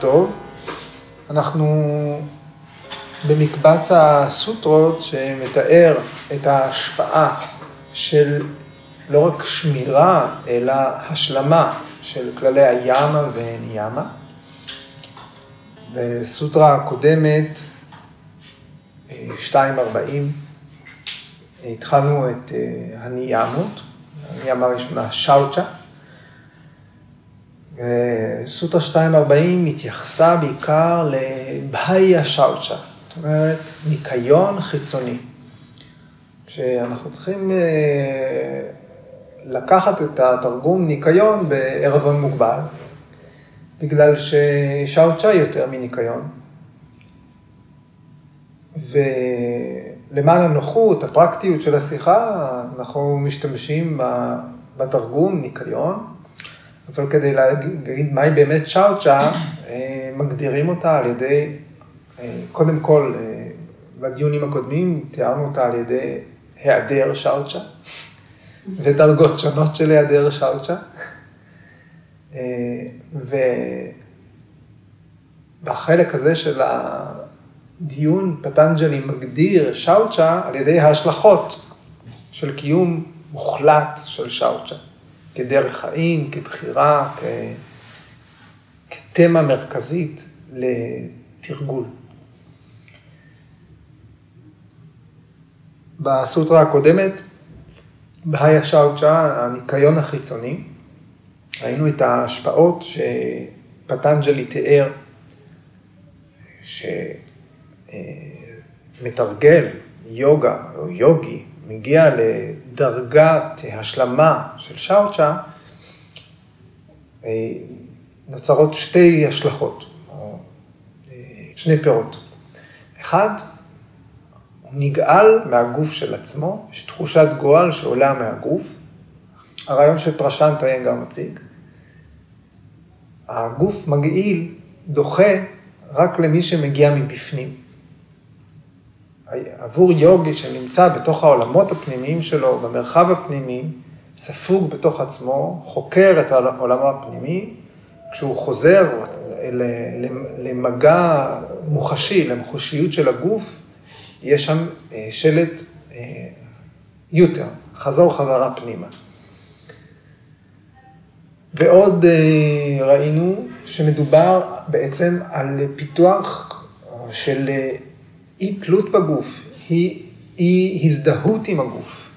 טוב. אנחנו במקבץ הסוטרות שמתאר את ההשפעה של לא רק שמירה, אלא השלמה של כללי הימה וניימה. בסוטרה הקודמת, 2.40, התחלנו את אה, הניימות, הניימה הראשונה, שאוצ'ה. וסוטרה 2.40 התייחסה בעיקר לבהאיה שאוצ'ה, זאת אומרת, ניקיון חיצוני. שאנחנו צריכים אה, לקחת את התרגום ניקיון בערבון מוגבל, בגלל ששאוצ'ה יותר מניקיון. ולמען הנוחות, הפרקטיות של השיחה, אנחנו משתמשים בתרגום ניקיון, אבל כדי להגיד מהי באמת שאוצ'ה, אה, מגדירים אותה על ידי, אה, קודם כל, אה, בדיונים הקודמים תיארנו אותה על ידי היעדר שאוצ'ה, ודרגות שונות של היעדר שאוצ'ה. ובחלק הזה של הדיון, פטנג'לי מגדיר שאוצ'ה על ידי ההשלכות של קיום מוחלט של שאוצ'ה. כדרך חיים, כבחירה, כ... כתמה מרכזית לתרגול. בסוטרה הקודמת, בהיה שאוצ'ה, הניקיון החיצוני, ראינו את ההשפעות שפטנג'לי תיאר, שמתרגל יוגה או יוגי מגיע לדרגת השלמה של שאוצ'ה, אה, נוצרות שתי השלכות, אה, שני פירות. אחד, הוא נגאל מהגוף של עצמו, יש תחושת גועל שעולה מהגוף. הרעיון של פרשנטה גם מציג. הגוף מגעיל, דוחה, רק למי שמגיע מבפנים. עבור יוגי שנמצא בתוך העולמות הפנימיים שלו, במרחב הפנימי, ספוג בתוך עצמו, חוקר את העולם הפנימי, כשהוא חוזר למגע מוחשי, למחושיות של הגוף, יש שם אה, שלט אה, יותר, חזור חזרה פנימה. ועוד אה, ראינו שמדובר בעצם על פיתוח של אי תלות בגוף, היא אי הזדהות עם הגוף.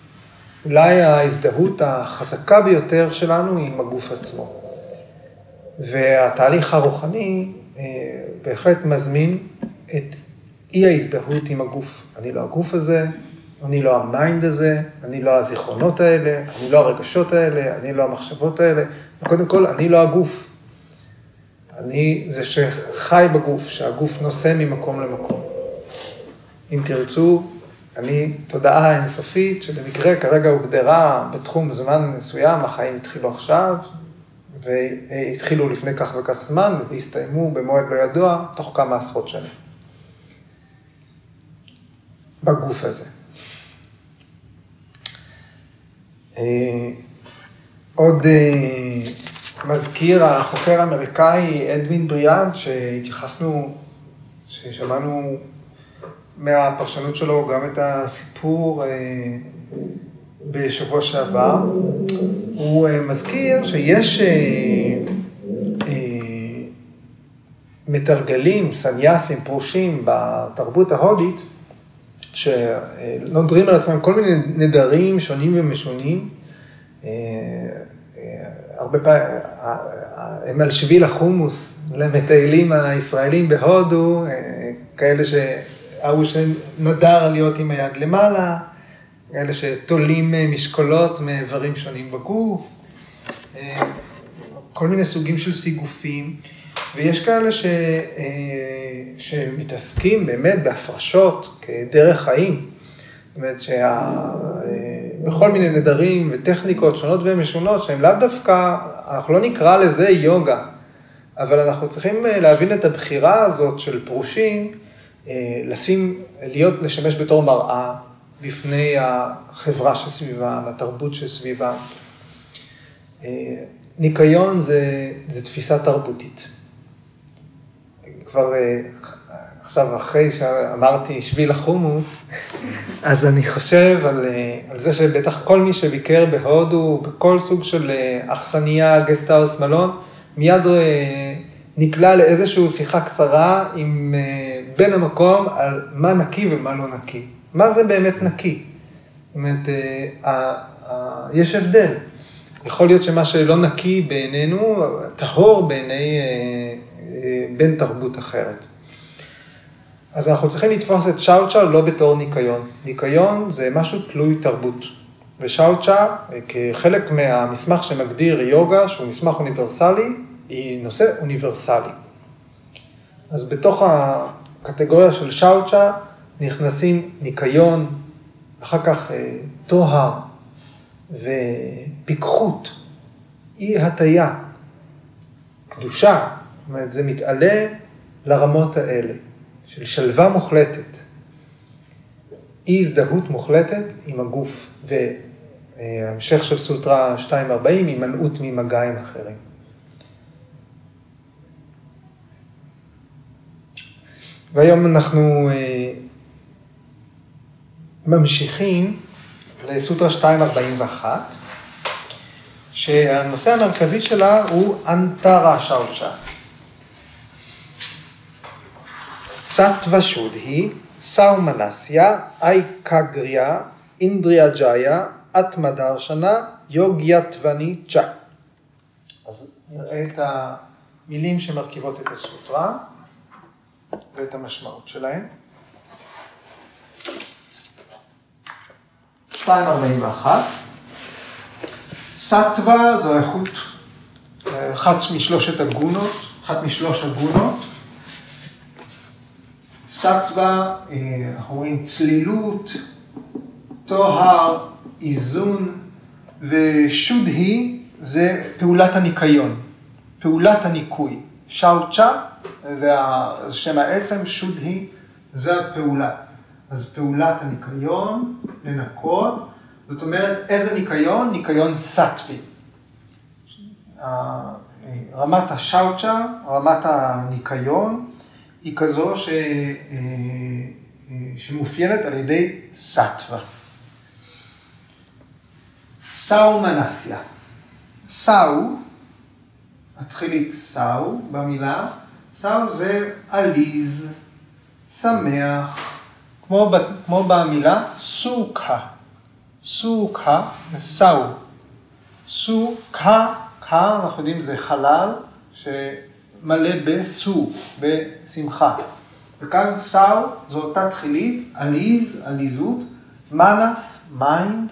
אולי ההזדהות החזקה ביותר שלנו היא עם הגוף עצמו. והתהליך הרוחני אה, בהחלט מזמין את אי ההזדהות עם הגוף. אני לא הגוף הזה, אני לא ה mind הזה, אני לא הזיכרונות האלה, אני לא הרגשות האלה, אני לא המחשבות האלה. קודם כל, אני לא הגוף. אני זה שחי בגוף, שהגוף נושא ממקום למקום. אם תרצו, אני תודעה אינסופית שבמקרה כרגע הוגדרה בתחום זמן מסוים, החיים התחילו עכשיו, והתחילו לפני כך וכך זמן, והסתיימו במועד לא ידוע, תוך כמה עשרות שנים. בגוף הזה. אה, עוד אה, מזכיר החוקר האמריקאי אדווין בריאנט, שהתייחסנו, ששמענו מהפרשנות שלו גם את הסיפור אה, בשבוע שעבר. הוא אה, מזכיר שיש אה, מתרגלים, סניאסים, פרושים בתרבות ההודית, שנודרים על עצמם כל מיני נדרים שונים ומשונים. הרבה פעמים, הם על שביל החומוס למטיילים הישראלים בהודו, כאלה ש... ההוא שנדר להיות עם היד למעלה, כאלה שתולים אה, משקולות מאיברים שונים בגוף, אה, כל מיני סוגים של סיגופים, ויש כאלה ש, אה, שמתעסקים באמת בהפרשות כדרך חיים. זאת אומרת שבכל מיני נדרים וטכניקות שונות ומשונות, שהן לאו דווקא, אנחנו לא נקרא לזה יוגה, אבל אנחנו צריכים להבין את הבחירה הזאת של פרושים, לשים, להיות, לשמש בתור מראה בפני החברה שסביבה, התרבות שסביבה. אה, ניקיון זה, זה תפיסה תרבותית. כבר אה, עכשיו, אחרי שאמרתי שביל החומוס, אז אני חושב על, אה, על זה שבטח כל מי שביקר בהודו, בכל סוג של אכסניה, guesthouse, מלון, מיד נקלע לאיזושהי שיחה קצרה עם בן המקום על מה נקי ומה לא נקי. מה זה באמת נקי? זאת אומרת, יש הבדל. יכול להיות שמה שלא נקי בעינינו, טהור בעיני בן תרבות אחרת. אז אנחנו צריכים לתפוס את שאוצ'ה לא בתור ניקיון. ניקיון זה משהו תלוי תרבות. ושאוצ'ה, כחלק מהמסמך שמגדיר יוגה, שהוא מסמך אוניברסלי, היא נושא אוניברסלי. אז בתוך הקטגוריה של שאוצ'ה נכנסים ניקיון, אחר כך טוהר ופיקחות, אי הטיה, קדושה, זאת אומרת, זה מתעלה לרמות האלה, של שלווה מוחלטת, אי הזדהות מוחלטת עם הגוף, והמשך של סוטרה 240, הימנעות ממגע עם אחרים. והיום אנחנו אה, ממשיכים לסוטרה 241, שהנושא המרכזי שלה הוא אנטרה שאוצ'ה. סטווה שודהי, סאומנסיה, אייקגריה, אינדריה ג'איה, אטמדרשנה, יוגיאטווני צ'ה. אז נראה את המילים שמרכיבות את הסוטרה ואת המשמעות שלהן. 241. סטווה זו איכות, אחת משלושת הגונות, אחת משלוש הגונות. סטווה, אה, אנחנו רואים צלילות, טוהר, איזון, ושודהי זה פעולת הניקיון, פעולת הניקוי. שאוצ'ה, זה שם העצם, שודהי, זה הפעולה. אז פעולת הניקיון, לנקות, זאת אומרת, איזה ניקיון? ניקיון סטווי. רמת השאוצ'ה, רמת הניקיון, היא כזו ש... שמאופיינת על ידי סטווה. סאו מנסיה. סאו, התחילית סאו במילה, סאו זה עליז, שמח, כמו, כמו במילה סוכה. סוכה, סאו. סוכה, קה, אנחנו יודעים, זה חלל שמלא בסו, בשמחה. וכאן סאו זו אותה תחילית, עליז, עליזות, מנס, mind,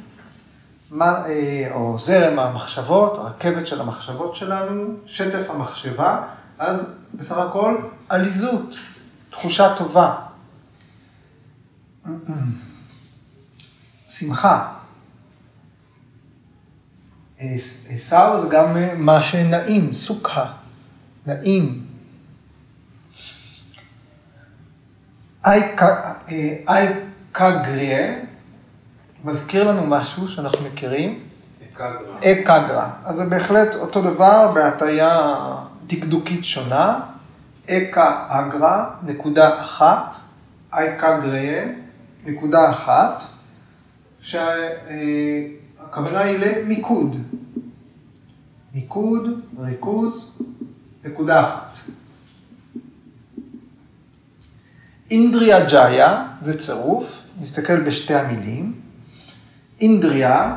או זרם המחשבות, הרכבת של המחשבות שלנו, שטף המחשבה, אז בסך הכל עליזות, תחושה טובה. שמחה. סאו, זה גם מה שנעים, סוקהה, נעים. אייקגריה מזכיר לנו משהו שאנחנו מכירים. אקגרה. אז זה בהחלט אותו דבר בהטייה דקדוקית שונה. אקה אגרה, נקודה אחת, אייקגריה, נקודה אחת, שהכוונה היא למיקוד. מיקוד, ריכוז, נקודה אחת. אינדריה ג'איה זה צירוף, נסתכל בשתי המילים. אינדריה,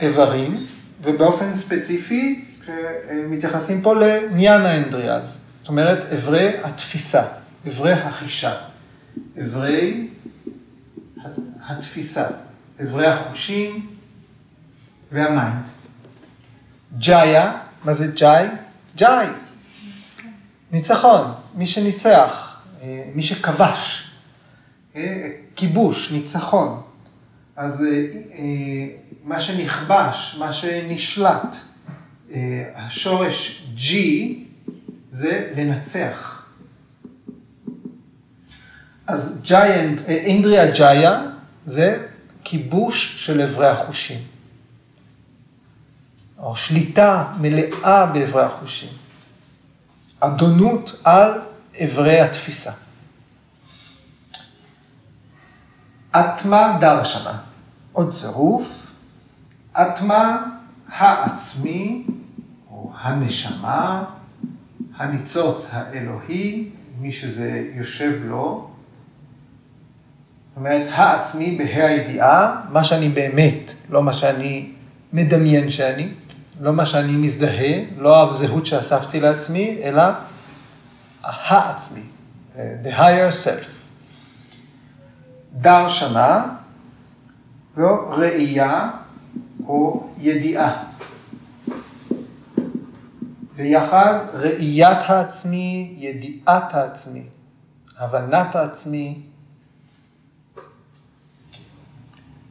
איברים, ובאופן ספציפי, מתייחסים פה לניאנה אינדריאז, זאת אומרת, אברי התפיסה, אברי החישה, אברי התפיסה, אברי החושים והמיינד. ג'איה, מה זה ג'אי? ג'אי, ניצחון, מי שניצח, אה, מי שכבש, אה, כיבוש, ניצחון. אז אה, מה שנכבש, מה שנשלט, השורש G זה לנצח. אז ג'יינט, אינדריה ג'איה זה כיבוש של אברי החושים. או שליטה מלאה באברי החושים. אדונות על אברי התפיסה. אטמה דרשנה, עוד צירוף, אטמה העצמי, או הנשמה, הניצוץ האלוהי, מי שזה יושב לו, זאת אומרת, העצמי בה"א הידיעה, מה שאני באמת, לא מה שאני מדמיין שאני, לא מה שאני מזדהה, לא הזהות שאספתי לעצמי, אלא העצמי, the higher self. דרשנה, וראייה או ידיעה. ויחד ראיית העצמי, ידיעת העצמי, הבנת העצמי.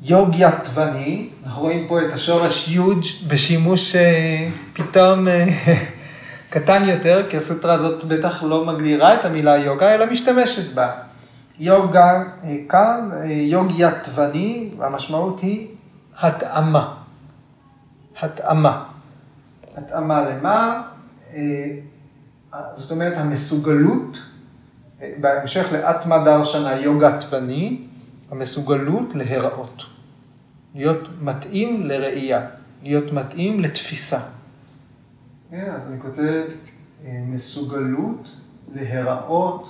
יוג יתווני, אנחנו רואים פה את השורש יוג' בשימוש אה, פתאום אה, קטן יותר, כי הסוטרה הזאת בטח לא מגדירה את המילה יוגה, אלא משתמשת בה. יוגה אה, כאן, יוג יתווני, המשמעות היא התאמה. התאמה. התאמה למה? זאת אומרת, המסוגלות, בהמשך לאטמה דרשנה יוגה תווני, המסוגלות להיראות. להיות מתאים לראייה, להיות מתאים לתפיסה. כן, אז אני כותב מסוגלות להיראות,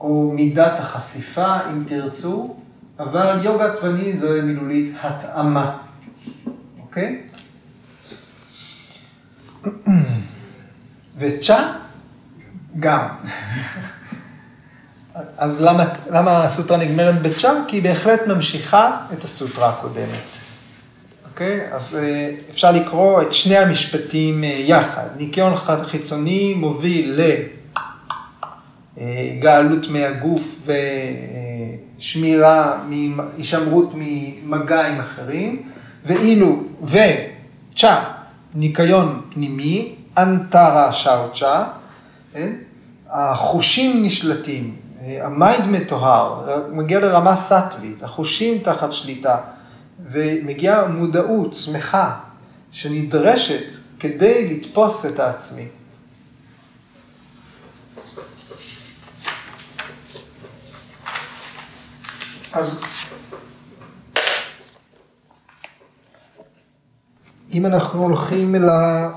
או מידת החשיפה, אם תרצו, אבל יוגה תווני זו מילולית התאמה, אוקיי? וצ'ה גם. אז למה, למה הסוטרה נגמרת בצ'ה? כי היא בהחלט ממשיכה את הסוטרה הקודמת. אוקיי? אז אה, אפשר לקרוא את שני המשפטים אה, יחד. ניקיון חיצוני מוביל לגאלות אה, מהגוף ושמירה, הישמרות ממגע עם אחרים, ואילו, וצ'ה, ניקיון פנימי, אנטרה שאוצ'ה, כן? החושים נשלטים, ה mind מטוהר, מגיע לרמה סאטווית, החושים תחת שליטה, ומגיעה מודעות, שמחה, שנדרשת כדי לתפוס את העצמי. אז אם אנחנו הולכים אל, ה...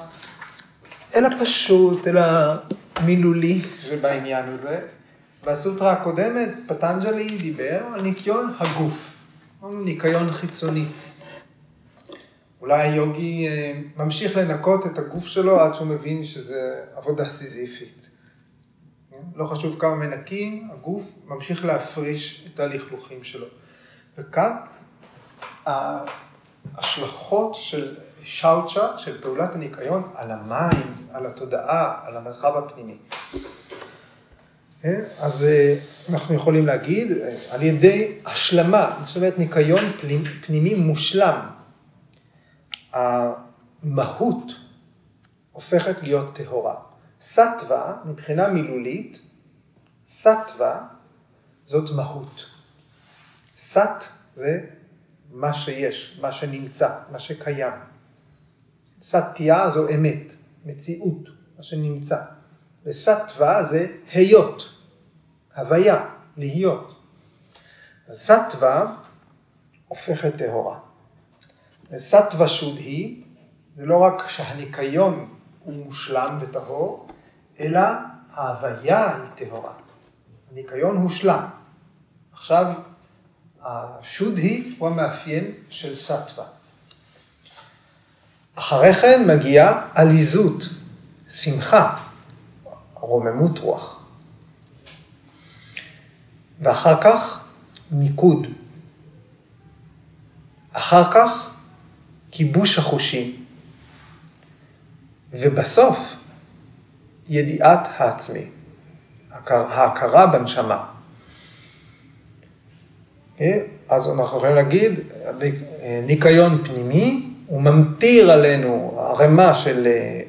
אל הפשוט, אל המילולי שבעניין הזה, בסוטרה הקודמת פטנג'לי דיבר על ניקיון הגוף, ניקיון חיצוני. אולי היוגי אה, ממשיך לנקות את הגוף שלו עד שהוא מבין שזה עבודה סיזיפית. לא חשוב כמה מנקים, הגוף ממשיך להפריש את הלכלוכים שלו. וכאן ההשלכות של שאוצ'ה, של פעולת הניקיון, על ה mind, על התודעה, על המרחב הפנימי. כן? אז אה, אנחנו יכולים להגיד, אה, על ידי השלמה, זאת אומרת ניקיון פנימי מושלם, המהות הופכת להיות טהורה. סטווה, מבחינה מילולית, סטווה זאת מהות. סט זה מה שיש, מה שנמצא, מה שקיים. סטיה זו אמת, מציאות, מה שנמצא. וסטווה זה היות. הוויה, להיות. סטווה הופכת טהורה. וסטווה שודהי, זה לא רק שהניקיון הוא מושלם וטהור, אלא ההוויה היא טהורה. הניקיון הושלם. עכשיו, השודהי הוא המאפיין של סטווה. אחרי כן מגיעה עליזות, שמחה, רוממות רוח. ואחר כך מיקוד. אחר כך כיבוש החושים. ובסוף ידיעת העצמי, ההכרה בנשמה. אה, אז אנחנו יכולים להגיד, ניקיון פנימי, הוא ממטיר עלינו ערימה של אה,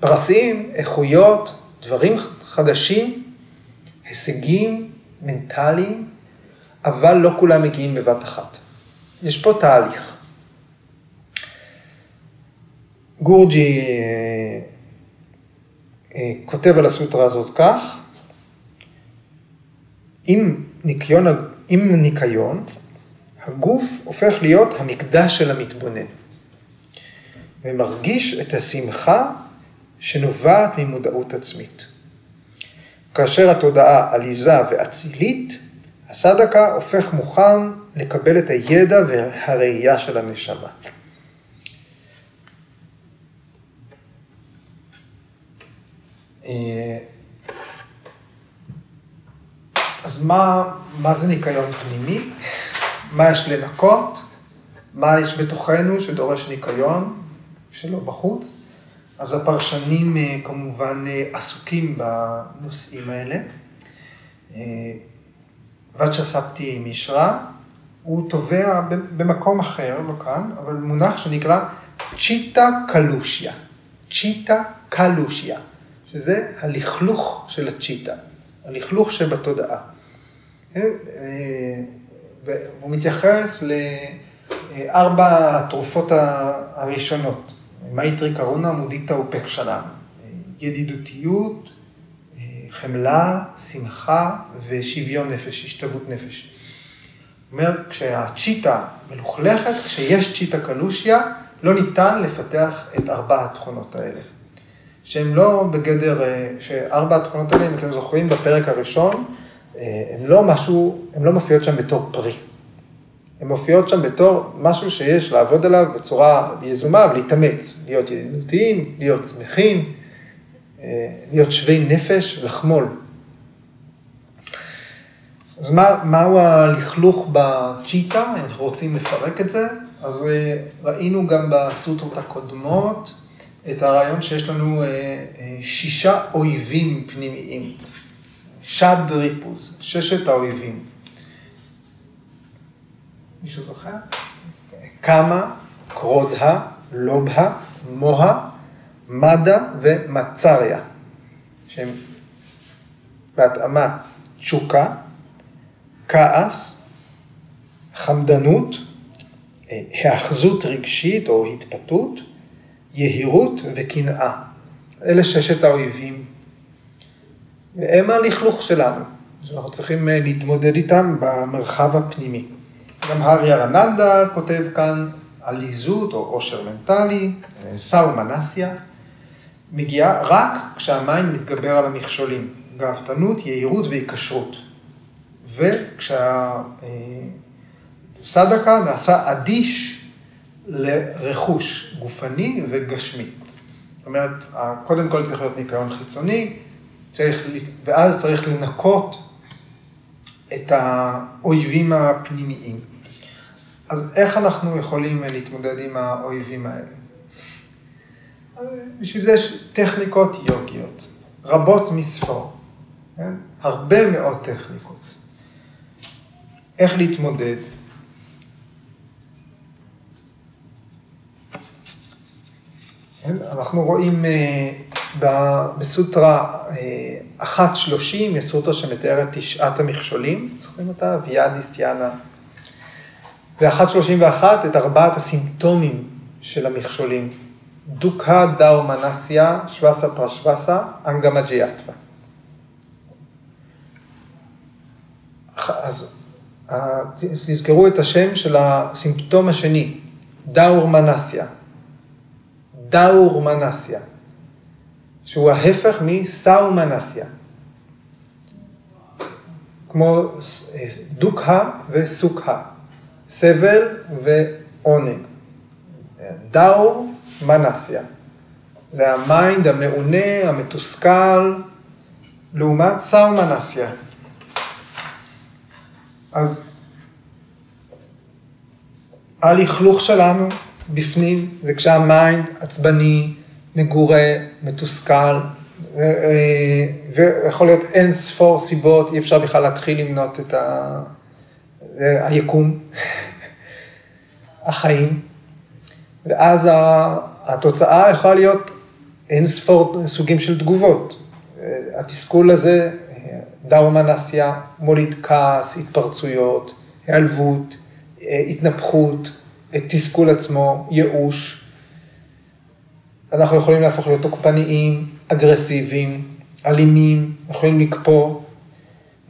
פרסים, איכויות, דברים חדשים, הישגים, מנטליים, אבל לא כולם מגיעים בבת אחת. יש פה תהליך. גורג'י אה, כותב על הסוטרה הזאת כך, עם ניקיון, עם ניקיון, הגוף הופך להיות המקדש של המתבונן, ומרגיש את השמחה שנובעת ממודעות עצמית. כאשר התודעה עליזה ואצילית, הסדקה הופך מוכן לקבל את הידע והראייה של הנשמה. אה, אז מה, מה זה ניקיון פנימי? מה יש לנקות? מה יש בתוכנו שדורש ניקיון, שלא בחוץ? אז הפרשנים אה, כמובן אה, עסוקים בנושאים האלה. ואצ'ה מישרא, הוא תובע במקום אחר, לא כאן, אבל מונח שנקרא צ'יטה קלושיה. צ'יטה קלושיה. שזה הלכלוך של הצ'יטה, הלכלוך שבתודעה. אה, והוא מתייחס לארבע התרופות הראשונות, מייטרי קרונה, מודיטה אופקשנה, ידידותיות, חמלה, שמחה ושוויון נפש, השתוות נפש. זאת אומרת, כשהצ'יטה מלוכלכת, כשיש צ'יטה קאלושיה, לא ניתן לפתח את ארבע התכונות האלה. שהן לא בגדר, אה, שארבע התכונות האלה, אם אתם זוכרים בפרק הראשון, אה, לא משהו, הן לא מופיעות שם בתור פרי. הן מופיעות שם בתור משהו שיש לעבוד עליו בצורה יזומה ולהתאמץ, להיות ידידותיים, להיות שמחים, אה, להיות שווי נפש, לחמול. אז מה, מהו הלכלוך בצ'יטה, אם אנחנו רוצים לפרק את זה? אז ראינו גם בסוטרות הקודמות, את הרעיון שיש לנו אה, אה, שישה אויבים פנימיים. שד ריפוז, ששת האויבים. מישהו זוכר? קמה, קרודה, לובהה, מוהה, מדה ומצריה, שהם בהתאמה תשוקה, כעס, חמדנות, אה, היאחזות רגשית או התפתות, יהירות וקנאה. אלה ששת האויבים. והם הלכלוך שלנו, שאנחנו צריכים אה, להתמודד איתם במרחב הפנימי. גם האריה רננדה כותב כאן עליזות או עושר מנטלי, אה, סאו מנסיה, מגיעה רק כשהמים מתגבר על המכשולים, גאוותנות, יהירות והיקשרות. וכשהסדקה נעשה אדיש לרכוש גופני וגשמי. זאת אומרת, קודם כל צריך להיות ניקיון חיצוני, צריך, ואז צריך לנקות את האויבים הפנימיים. אז איך אנחנו יכולים להתמודד עם האויבים האלה? בשביל זה יש טכניקות יוגיות, רבות מספור, כן? הרבה מאוד טכניקות. איך להתמודד? כן? אנחנו רואים אה, בסוטרה 1.30, אה, יש סוטרה שמתארת תשעת המכשולים, זוכרים אותה? ויאדיסטיאנה. ו-1.31 את ארבעת הסימפטומים של המכשולים. דוקה דאו מנסיה, שווסה פרשווסה, אנגמג'יאטווה. אז תזכרו את השם של הסימפטום השני, דאור מנסיה. דאור מנסיה, שהוא ההפך מסאו מנסיה. כמו דוקה וסוקה, סבל ועונג. דאור מנסיה. זה ה mind המעונה, המתוסכל, לעומת סאו מנסיה. אז הלכלוך שלנו בפנים זה כשהמיינד עצבני, מגורה, מתוסכל, אה, אה, ויכול להיות אין ספור סיבות, אי אפשר בכלל להתחיל למנות את ה... אה, היקום, החיים, ואז התוצאה יכולה להיות אין ספור סוגים של תגובות. התסכול הזה, דאומנסיה, מוליד כעס, התפרצויות, היעלבות, התנפחות, תסכול עצמו, ייאוש. אנחנו יכולים להפוך להיות תוקפניים, אגרסיביים, אלימים, יכולים לקפוא,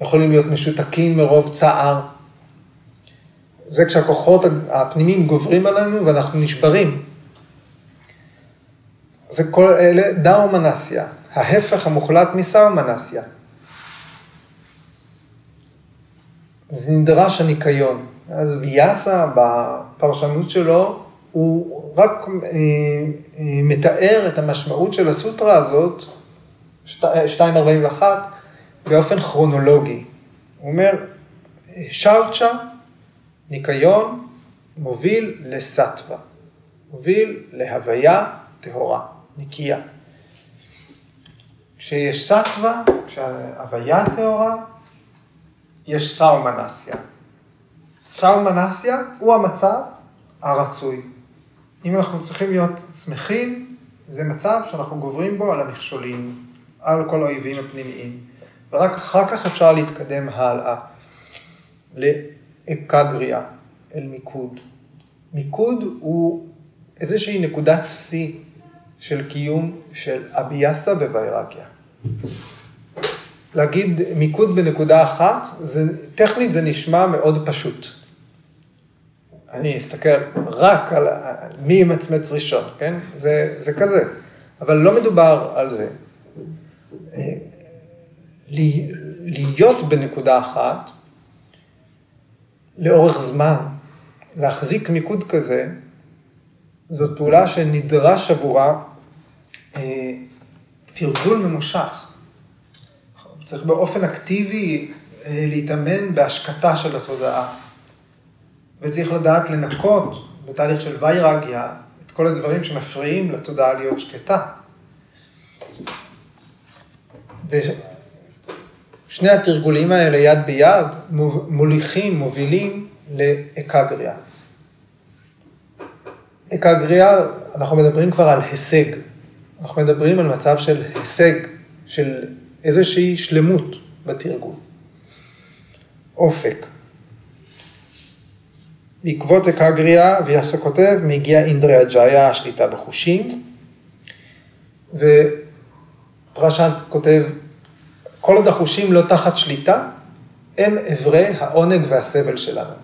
יכולים להיות משותקים מרוב צער. זה כשהכוחות הפנימיים גוברים עלינו ואנחנו נשברים. זה כל אלה דאו מנסיה, ההפך המוחלט מסאו מנסיה. זה נדרש הניקיון. אז ויאסה בפרשנות שלו, הוא רק אה, אה, מתאר את המשמעות של הסוטרה הזאת, 2.41, באופן כרונולוגי. הוא אומר, שאוצ'ה, ניקיון, מוביל לסטווה, מוביל להוויה טהורה, נקייה. כשיש סטווה, כשההוויה טהורה, יש סאומנסיה. סאומנסיה הוא המצב הרצוי. אם אנחנו צריכים להיות שמחים, זה מצב שאנחנו גוברים בו על המכשולים, על כל האויבים הפנימיים. ורק אחר כך אפשר להתקדם הלאה לאקגריה, אל מיקוד. מיקוד הוא איזושהי נקודת שיא של קיום של אביאסה וויירגיה. להגיד מיקוד בנקודה אחת, זה, טכנית זה נשמע מאוד פשוט. אני אסתכל רק על מי ימצמץ ראשון, כן? זה, זה כזה. אבל לא מדובר על זה. אה, להיות בנקודה אחת, לאורך זמן, להחזיק מיקוד כזה, זאת פעולה שנדרש עבורה אה, תרגול ממושך. צריך באופן אקטיבי אה, להתאמן בהשקטה של התודעה. וצריך לדעת לנקות בתהליך של ויירגיה את כל הדברים שמפריעים לתודעה להיות שקטה. ושני התרגולים האלה יד ביד מוליכים, מובילים לאקגריה. אקגריה, אנחנו מדברים כבר על הישג. אנחנו מדברים על מצב של הישג, של איזושהי שלמות בתרגול. אופק. בעקבות אקגריה, ויאסה כותב, מגיע אינדריה ג'איה, השליטה בחושים, ופרשנט כותב, כל עוד החושים לא תחת שליטה, הם אברי העונג והסבל שלנו.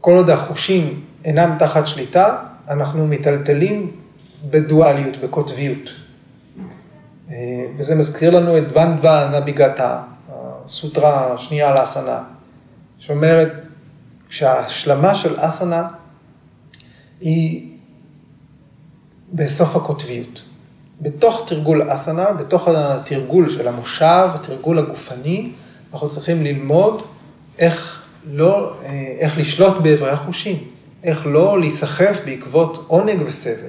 כל עוד החושים אינם תחת שליטה, אנחנו מיטלטלים בדואליות, בקוטביות. אה, וזה מזכיר לנו את ונדווה נביגתה, הסוטרה השנייה על האסנה, שאומרת שההשלמה של אסנה היא בסוף הקוטביות. בתוך תרגול אסנה, בתוך התרגול של המושב, התרגול הגופני, אנחנו צריכים ללמוד איך, לא, אה, איך לשלוט באיברי החושים, איך לא להיסחף בעקבות עונג וסבל.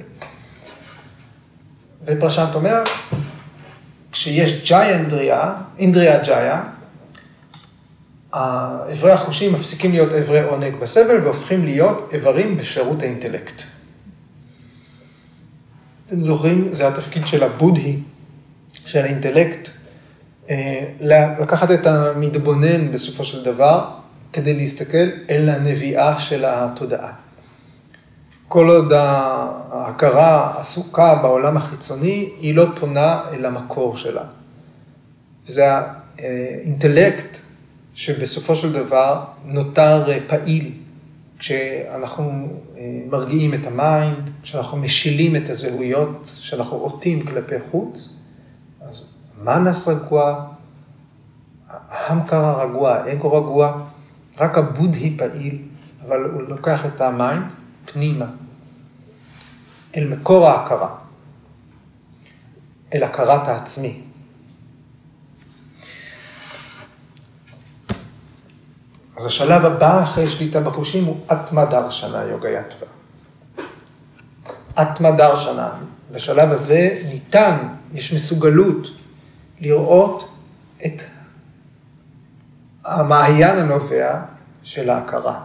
ופרשנט אומר, כשיש ג'איה אינדריה, אינדריה ג'איה, איברי החושים מפסיקים להיות איברי עונג וסבל והופכים להיות איברים בשירות האינטלקט. אתם זוכרים, זה התפקיד של הבודהי, של האינטלקט, אה, לקחת את המתבונן בסופו של דבר, כדי להסתכל אל הנביאה של התודעה. כל עוד ההכרה עסוקה בעולם החיצוני, היא לא פונה אל המקור שלה. זה האינטלקט שבסופו של דבר נותר פעיל כשאנחנו אה, מרגיעים את ה mind, כשאנחנו משילים את הזהויות שאנחנו עוטים כלפי חוץ, אז מנס רגוע, האהם קרא רגוע, האגו רגוע, רק הבודהי פעיל, אבל הוא לוקח את ה mind פנימה, אל מקור ההכרה, אל הכרת העצמי. אז השלב הבא אחרי שליטה בחושים הוא אטמה דרשנה יוגה יתווה. אטמה דרשנה. בשלב הזה ניתן, יש מסוגלות לראות את המעיין הנובע של ההכרה.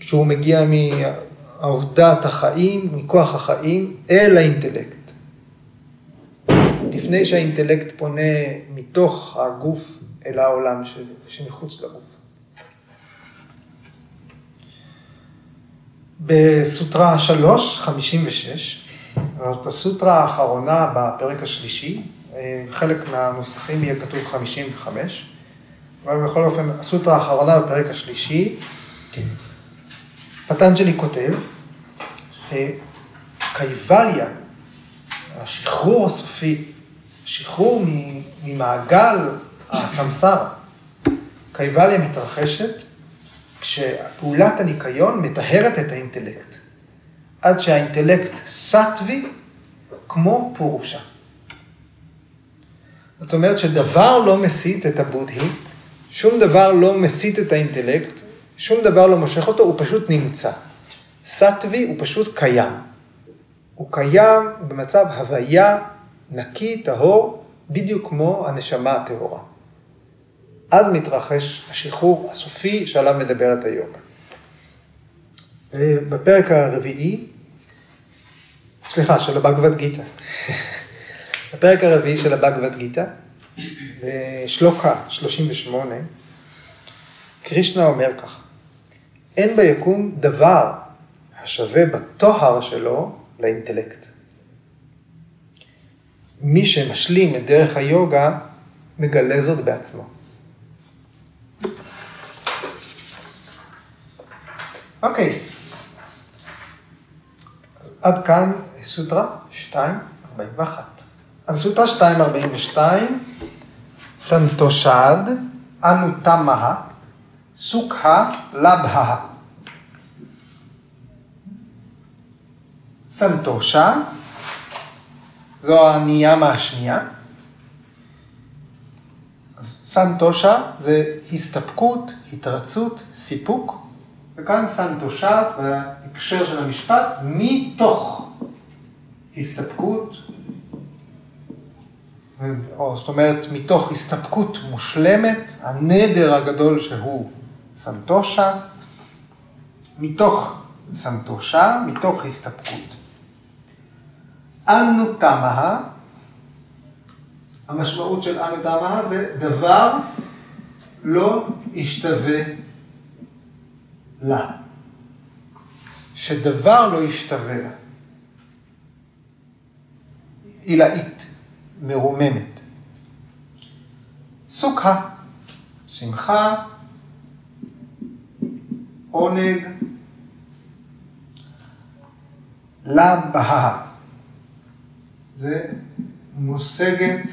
כשהוא מגיע מעובדת החיים, מכוח החיים, אל האינטלקט. לפני שהאינטלקט פונה מתוך הגוף אל העולם ש... שמחוץ לגוף. בסוטרה 3, 56, זאת הסוטרה האחרונה בפרק השלישי, אה, חלק מהנוסחים יהיה כתוב 55, אבל בכל אופן, הסוטרה האחרונה בפרק השלישי, כן. פטנג'לי כותב שקייבליה, השחרור הסופי השחרור ממעגל הסמסרה, קייבליה מתרחשת כשפעולת הניקיון מטהרת את האינטלקט, עד שהאינטלקט סטווי כמו פורושה. זאת אומרת שדבר לא מסית את הבודהי, שום דבר לא מסית את האינטלקט, שום דבר לא מושך אותו, הוא פשוט נמצא. סטווי הוא פשוט קיים. הוא קיים במצב הוויה נקי, טהור, בדיוק כמו הנשמה הטהורה. אז מתרחש השחרור הסופי שעליו מדברת היוגה. בפרק הרביעי, סליחה, של הבגבד גיתא. בפרק הרביעי של הבגבד גיתא, בשלוקה 38, קרישנה אומר כך, אין ביקום דבר השווה בטוהר שלו לאינטלקט. מי שמשלים את דרך היוגה, מגלה זאת בעצמו. אוקיי, אז עד כאן סוטרה 2.41. אז סוטרה 2.42, סנטושד, אנוטמה, סוקה לבהה. סנטושה, זו הניאמה השנייה. סנטושה זה הסתפקות, התרצות, סיפוק, וכאן סנטושה, בהקשר של המשפט, מתוך הסתפקות, או זאת אומרת, מתוך הסתפקות מושלמת, הנדר הגדול שהוא סנטושה, מתוך סנטושה, מתוך הסתפקות. אנו תמה, המשמעות של אנו תמה זה דבר לא ישתווה לה. שדבר לא ישתווה לה. עילאית, מרוממת. סוכה, שמחה, עונג, לה זה מושגת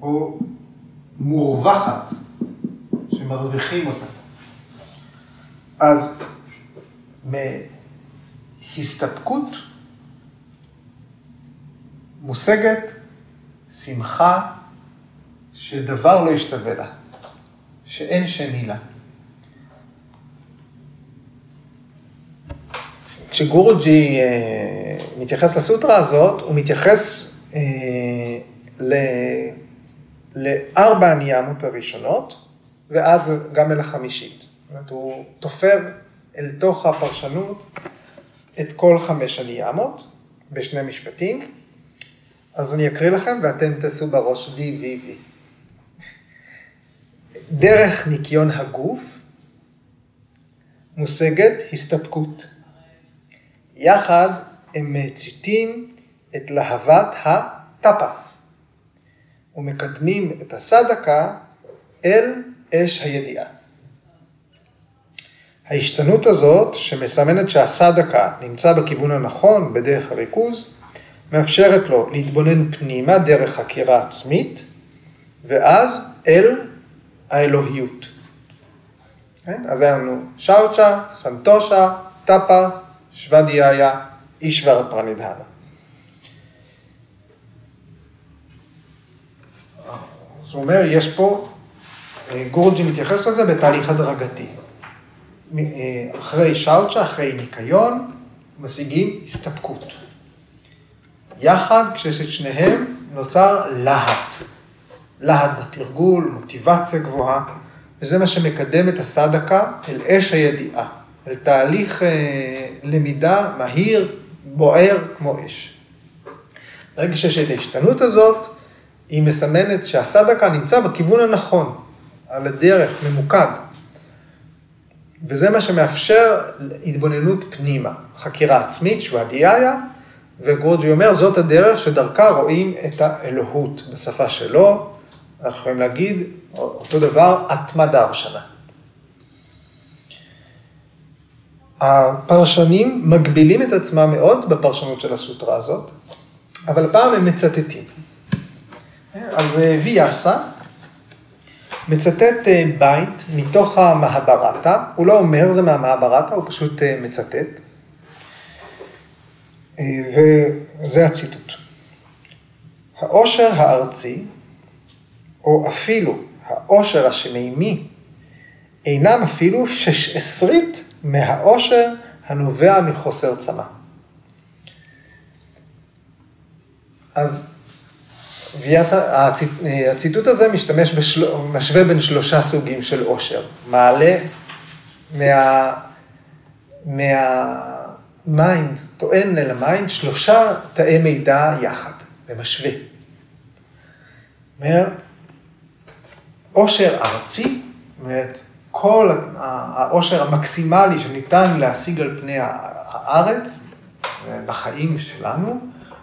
או מורווחת שמרוויחים אותה. אז מהסתפקות מושגת שמחה שדבר לא ישתווה לה, שאין שני לה. כשגורוג'י אה, מתייחס לסוטרה הזאת, הוא מתייחס אה, ל, לארבע הניאמות הראשונות, ואז גם אל החמישית. זאת אומרת, הוא תופר אל תוך הפרשנות את כל חמש הניאמות בשני משפטים. אז אני אקריא לכם ואתם תעשו בראש וי וי וי. דרך ניקיון הגוף מושגת הסתפקות. יחד הם מציתים את להבת הטפס ומקדמים את הסדקה אל אש הידיעה. ההשתנות הזאת, שמסמנת שהסדקה נמצא בכיוון הנכון, בדרך הריכוז, מאפשרת לו להתבונן פנימה דרך חקירה עצמית, ואז אל האלוהיות. כן? אז היה לנו שאוצ'ה, סנטושה, טאפה, שוודיה, אישבר פרנידהנה. אז הוא אומר, יש פה, אה, גורג'י מתייחס לזה בתהליך הדרגתי. אה, אחרי שאוצ'ה, אחרי ניקיון, משיגים הסתפקות. יחד, כשיש את שניהם, נוצר להט. להט בתרגול, מוטיבציה גבוהה, וזה מה שמקדם את הסדקה אל אש הידיעה, אל תהליך אה, למידה מהיר, בוער, כמו אש. ברגע שיש את ההשתנות הזאת, היא מסמנת שהסדקה נמצא בכיוון הנכון, על הדרך, ממוקד. וזה מה שמאפשר התבוננות פנימה, חקירה עצמית, שוואדיאיה, וגורג'י אומר, זאת הדרך שדרכה רואים את האלוהות בשפה שלו, אנחנו יכולים להגיד אותו דבר, התמדה הרשנה. הפרשנים מגבילים את עצמם מאוד בפרשנות של הסוטרה הזאת, אבל הפעם הם מצטטים. אז אה, ויאסה מצטט אה, בית מתוך המהברתה, הוא לא אומר זה מהמהברתה, הוא פשוט אה, מצטט. וזה הציטוט. העושר הארצי, או אפילו העושר השמימי, אינם אפילו שש עשרית מהעושר הנובע מחוסר צמא. אז ויאסה, הציט, הציטוט הזה משתמש, בשל, משווה בין שלושה סוגים של עושר. מעלה מה... מה mind, טוען אל ה mind, שלושה תאי מידע יחד, ומשווה. אומר, עושר ארצי, זאת אומרת, כל העושר המקסימלי שניתן להשיג על פני הארץ, בחיים שלנו,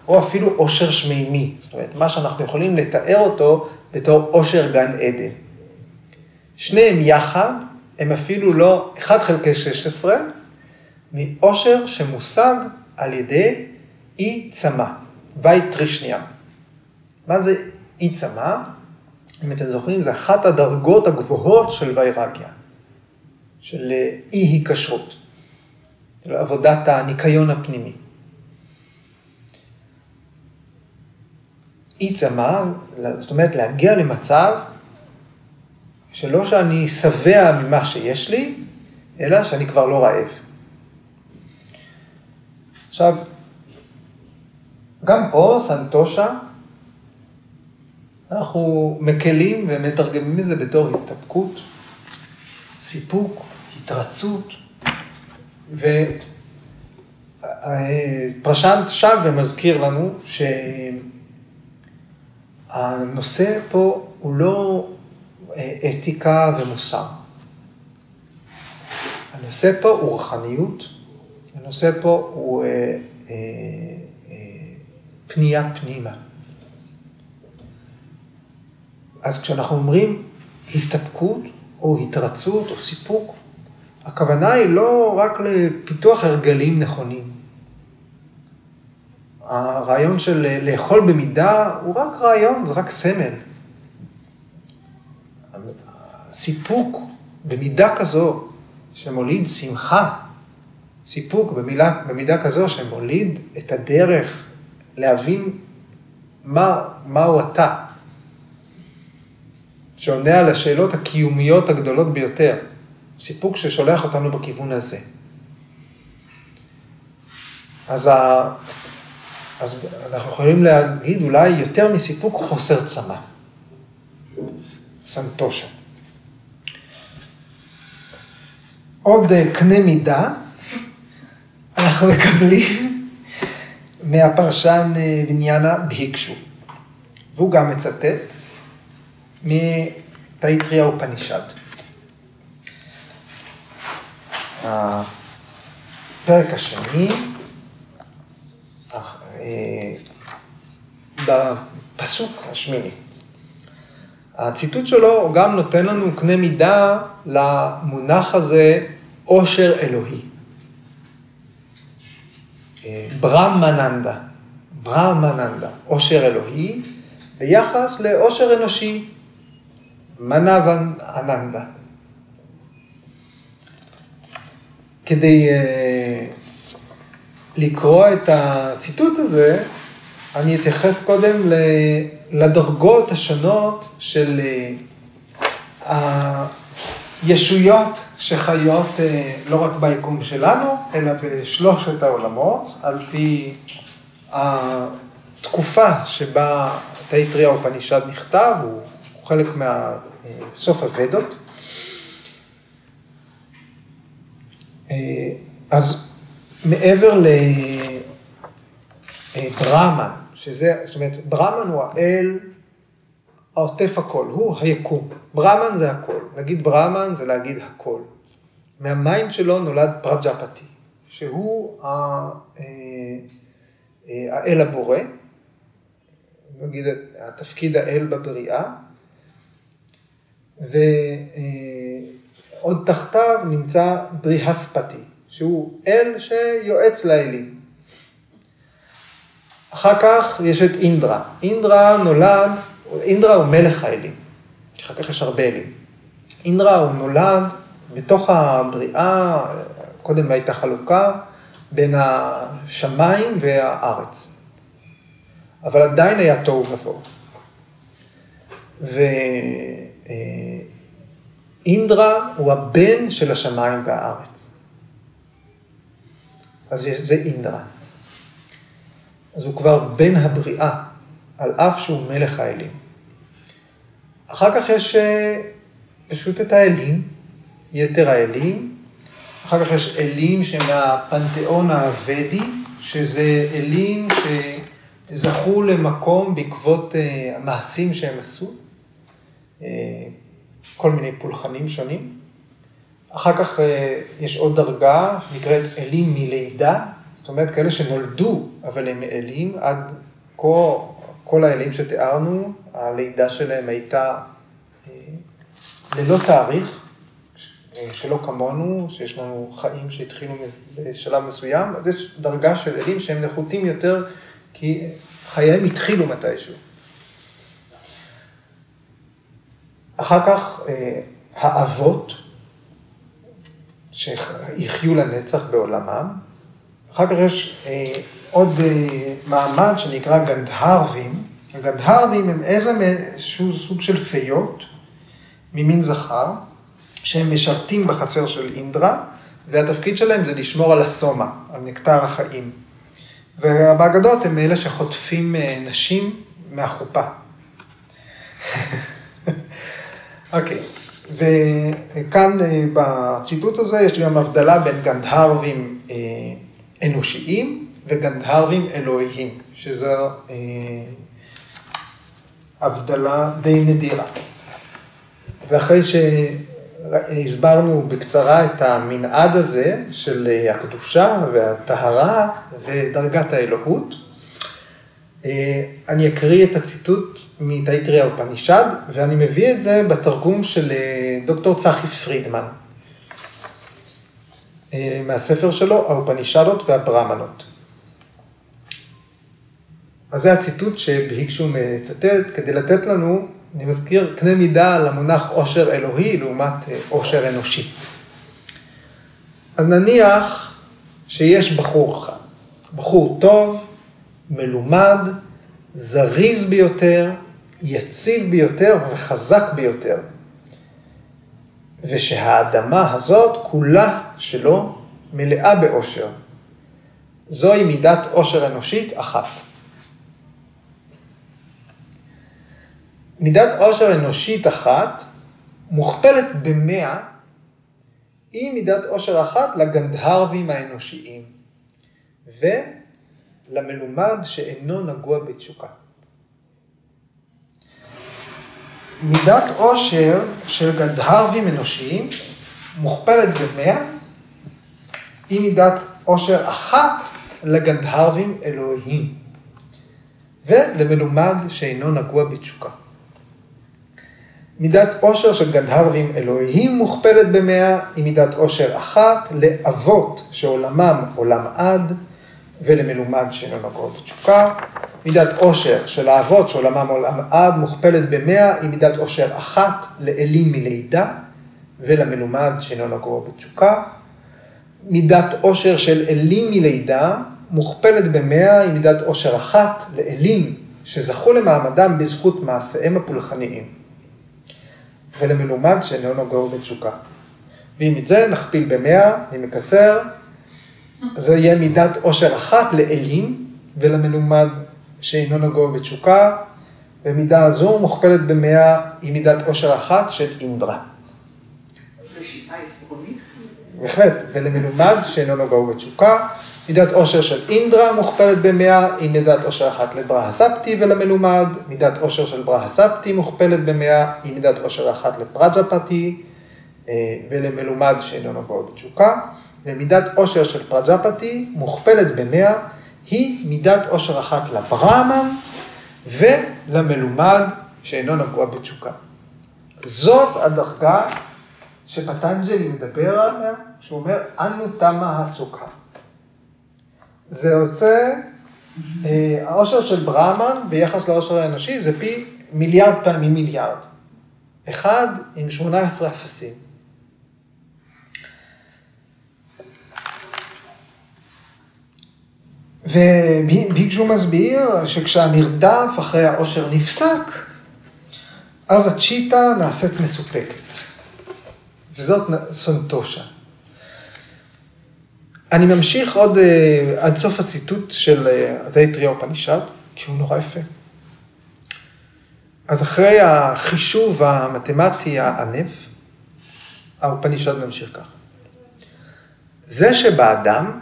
או אפילו עושר שמימי, זאת אומרת, מה שאנחנו יכולים לתאר אותו בתור עושר גן עדן. שניהם יחד, הם אפילו לא 1 חלקי 16, מעושר שמושג על ידי אי צמא, וי טרישניה. מה זה אי צמא? אם אתם זוכרים, זה אחת הדרגות הגבוהות של ויירגיה, של אי היקשרות, של עבודת הניקיון הפנימי. אי צמא, זאת אומרת להגיע למצב שלא שאני שבע ממה שיש לי, אלא שאני כבר לא רעב. עכשיו, גם פה, סנטושה, אנחנו מקלים ומתרגמים את זה בתור הסתפקות, סיפוק, התרצות, ופרשנט שב ומזכיר לנו שהנושא פה הוא לא אה, אתיקה ומוסר. הנושא פה הוא רוחניות, הנושא פה הוא אה, אה, אה, פנייה פנימה. אז כשאנחנו אומרים הסתפקות או התרצות או סיפוק, הכוונה היא לא רק לפיתוח הרגלים נכונים. הרעיון של לאכול במידה הוא רק רעיון, זה רק סמל. סיפוק במידה כזו שמוליד שמחה, סיפוק במילה, במידה כזו שמוליד את הדרך להבין מה, מהו אתה, שעונה על השאלות הקיומיות הגדולות ביותר, סיפוק ששולח אותנו בכיוון הזה. אז, ה... אז אנחנו יכולים להגיד אולי יותר מסיפוק חוסר צמא. סנטושה. עוד אה, קנה מידה אנחנו מקבלים מהפרשן בניאנה אה, בהיקשו. והוא גם מצטט מתאיטריה ופנישד. הפרק השני, אה, בפסוק השמיני. הציטוט שלו גם נותן לנו קנה מידה למונח הזה עושר אלוהי. ברמננדה, ברמננדה, עושר אלוהי, ביחס לעושר אנושי, מנאוון כדי uh, לקרוא את הציטוט הזה, אני אתייחס קודם לדרגות השונות של uh, הישויות שחיות uh, לא רק ביקום שלנו, אלא בשלושת העולמות, על פי התקופה שבה תאיטריה אופנישד נכתב, הוא חלק מהסוף הוודות. אז מעבר לברמן, שזה, זאת אומרת, ברמן הוא האל העוטף הכל, הוא היקום. ברמן זה הכל. להגיד ברמן זה להגיד הכל. מה mind שלו נולד פרג'פתי, שהוא אה, אה, האל הבורא, נגיד התפקיד האל בבריאה, ועוד תחתיו נמצא בריהספתי, שהוא אל שיועץ לאלים. אחר כך יש את אינדרה. אינדרה נולד, אינדרה הוא מלך האלים. אחר כך יש הרבה אלים. אינדרה הוא נולד בתוך הבריאה, קודם הייתה חלוקה בין השמיים והארץ. אבל עדיין היה תוהו ובוהו. ואינדרה הוא הבן של השמיים והארץ. אז זה אינדרה. אז הוא כבר בן הבריאה, על אף שהוא מלך האלים. אחר כך יש אה, פשוט את האלים, יתר האלים. אחר כך יש אלים שמהפנתיאון האבדי, שזה אלים שזכו למקום בעקבות אה, המעשים שהם עשו, אה, כל מיני פולחנים שונים. אחר כך יש עוד דרגה שנקראת אלים מלידה, זאת אומרת, כאלה שנולדו, אבל הם אלים, עד כה, כל האלים שתיארנו, הלידה שלהם הייתה אה, ללא תאריך, אה, שלא כמונו, שיש לנו חיים שהתחילו בשלב מסוים, אז יש דרגה של אלים שהם נחותים יותר, כי חייהם התחילו מתישהו. אחר כך אה, האבות, שיחיו לנצח בעולמם, אחר כך יש אה, עוד אה, מעמד שנקרא גנדהרבים. הגנדהרבים הם איזשהו סוג של פיות ממין זכר, שהם משרתים בחצר של אינדרה, והתפקיד שלהם זה לשמור על הסומה, על נקטר החיים. והבאגדות הם אלה שחוטפים נשים מהחופה. אוקיי. וכאן אה, בציטוט הזה יש גם הבדלה בין גנדהרבים אה, אנושיים וגנדהרבים אלוהיים, שזו אה, הבדלה די נדירה. ואחרי שהסברנו בקצרה את המנעד הזה של הקדושה והטהרה ודרגת האלוהות, אני אקריא את הציטוט מתאיטריה אופנישד, ואני מביא את זה בתרגום של אה, דוקטור צחי פרידמן. אה, מהספר שלו, האופנישדות והברמנות. אז זה הציטוט שבהיקשו מצטט, כדי לתת לנו, אני מזכיר, קנה מידה למונח עושר אלוהי לעומת אה, עושר אנושי. אז נניח שיש בחור אחד, בחור טוב, מלומד, זריז ביותר, יציב ביותר וחזק ביותר. ושהאדמה הזאת כולה שלו מלאה באושר. זוהי מידת אושר אנושית אחת. מידת אושר אנושית אחת מוכפלת במאה היא מידת אושר אחת לגנדהרבים האנושיים ולמלומד שאינו נגוע בתשוקה. מידת עושר של גדהרבים אנושיים מוכפלת במאה, היא מידת עושר אחת לגנדהרבים אלוהים, ולמלומד שאינו נגוע בתשוקה. מידת עושר של גנדהרבים אלוהים מוכפלת במאה, היא מידת עושר אחת לאבות שעולמם עולם עד, ולמלומד שאינו נגוע בתשוקה. מידת עושר של האבות שעולמם עולם עד מוכפלת במאה היא מידת עושר אחת לאלים מלידה ולמלומד שאינו נגוע בתשוקה. מידת עושר של אלים מלידה מוכפלת במאה היא מידת עושר אחת לאלים שזכו למעמדם בזכות מעשיהם הפולחניים. ולמלומד שאינו נגוע בתשוקה. ואם את זה נכפיל במאה, אני מקצר, זה יהיה מידת עושר אחת לאלים ולמלומד שאינו נגוע בתשוקה, ומידה הזו מוכפלת במאה היא מידת עושר אחת של אינדרה. זו שיטה עשרונית? בהחלט, ולמלומד שאינו נגוע בתשוקה, מידת עושר של אינדרה מוכפלת במאה היא מידת עושר אחת לברהספטי ולמלומד, מידת עושר של ברהספטי מוכפלת במאה היא מידת עושר אחת לפרג'פתי, אה, ולמלומד שאינו נגוע בתשוקה, ומידת עושר של פרג'פתי מוכפלת במאה, היא מידת עושר אחת לברהמן ולמלומד שאינו נגוע בתשוקה. זאת הדרגה שפטנג'לי מדבר עליה, שהוא אומר, אנו תמה הסוכה. זה יוצא, אה, העושר של ברהמן ביחס לעושר האנושי זה פי מיליארד פעמים מיליארד. אחד עם 18 אפסים. וביקשו מסביר שכשהמרדף אחרי העושר נפסק, אז הצ'יטה נעשית מסופקת. וזאת סונטושה. אני ממשיך עוד אה, עד סוף הציטוט של הדייטריה אה, פנישד, כי הוא נורא יפה. אז אחרי החישוב המתמטי הענף, האופנישד ממשיך ככה. זה שבאדם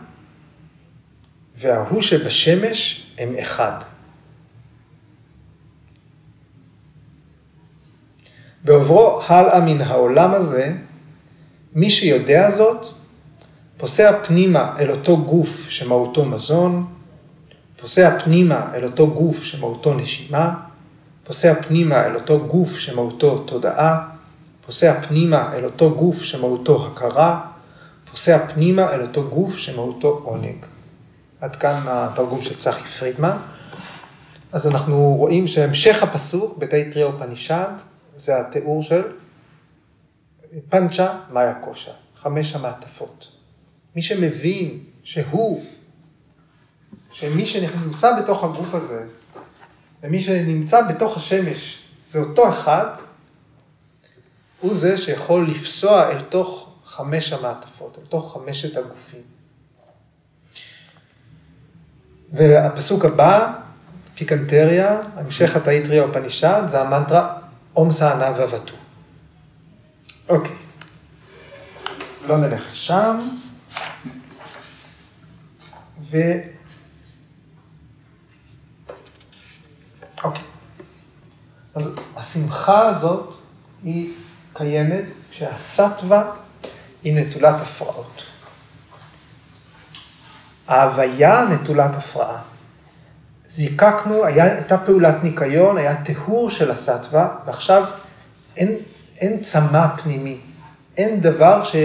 וההוא שבשמש הם אחד. בעוברו הלאה מן העולם הזה, מי שיודע זאת, פוסע פנימה אל אותו גוף שמהותו מזון, פוסע פנימה אל אותו גוף שמהותו נשימה, פוסע פנימה אל אותו גוף שמהותו תודעה, פוסע פנימה אל אותו גוף שמהותו הכרה, פוסע פנימה אל אותו גוף שמהותו עונג. עד כאן התרגום של צחי פרידמן. אז אנחנו רואים שהמשך הפסוק בתאי פנישד, זה התיאור של פנצ'ה מאיה קושה, חמש המעטפות. מי שמבין שהוא, שמי שנמצא בתוך הגוף הזה, ומי שנמצא בתוך השמש, זה אותו אחד, הוא זה שיכול לפסוע אל תוך חמש המעטפות, אל תוך חמשת הגופים. והפסוק הבא, פיקנטריה, המשך התאיטריה או פנישד, זה המנטרה אום סענה ובטו. אוקיי. לא נלך לשם. ו... אוקיי. אז השמחה הזאת היא קיימת כשהסטווה היא נטולת הפרעות. ההוויה נטולת הפרעה. זיקקנו, היה, הייתה פעולת ניקיון, היה טיהור של הסטווה, ועכשיו אין, אין צמא פנימי, אין דבר ש...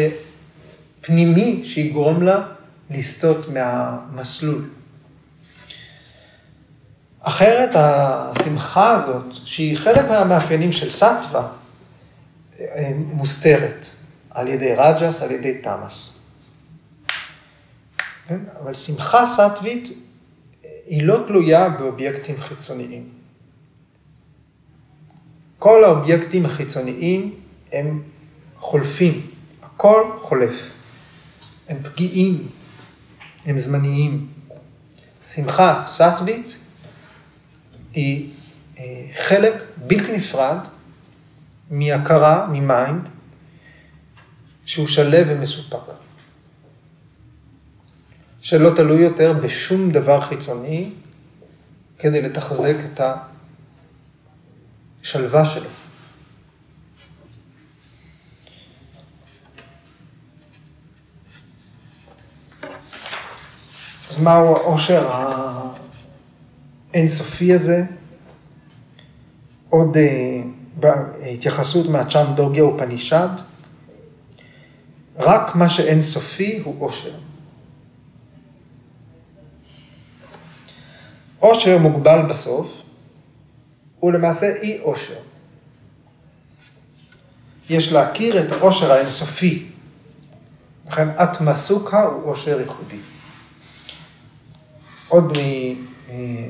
פנימי שיגרום לה לסטות מהמסלול. אחרת השמחה הזאת, שהיא חלק מהמאפיינים של סטווה, מוסתרת על ידי רג'ס, על ידי תמאס. כן? אבל שמחה סטווית היא לא תלויה באובייקטים חיצוניים. כל האובייקטים החיצוניים הם חולפים, הכל חולף. הם פגיעים, הם זמניים. שמחה סטווית היא אה, חלק בלתי נפרד מהכרה, מ mind, שהוא שלב ומסופק. שלא תלוי יותר בשום דבר חיצוני כדי לתחזק את השלווה שלו. אז מהו העושר האינסופי הזה? עוד uh, התייחסות מהצ'אנדוגיה ופנישד. רק מה שאינסופי הוא עושר. עושר מוגבל בסוף, הוא למעשה אי עושר. יש להכיר את העושר האינסופי. לכן אטמה סוכה הוא עושר ייחודי. עוד מ...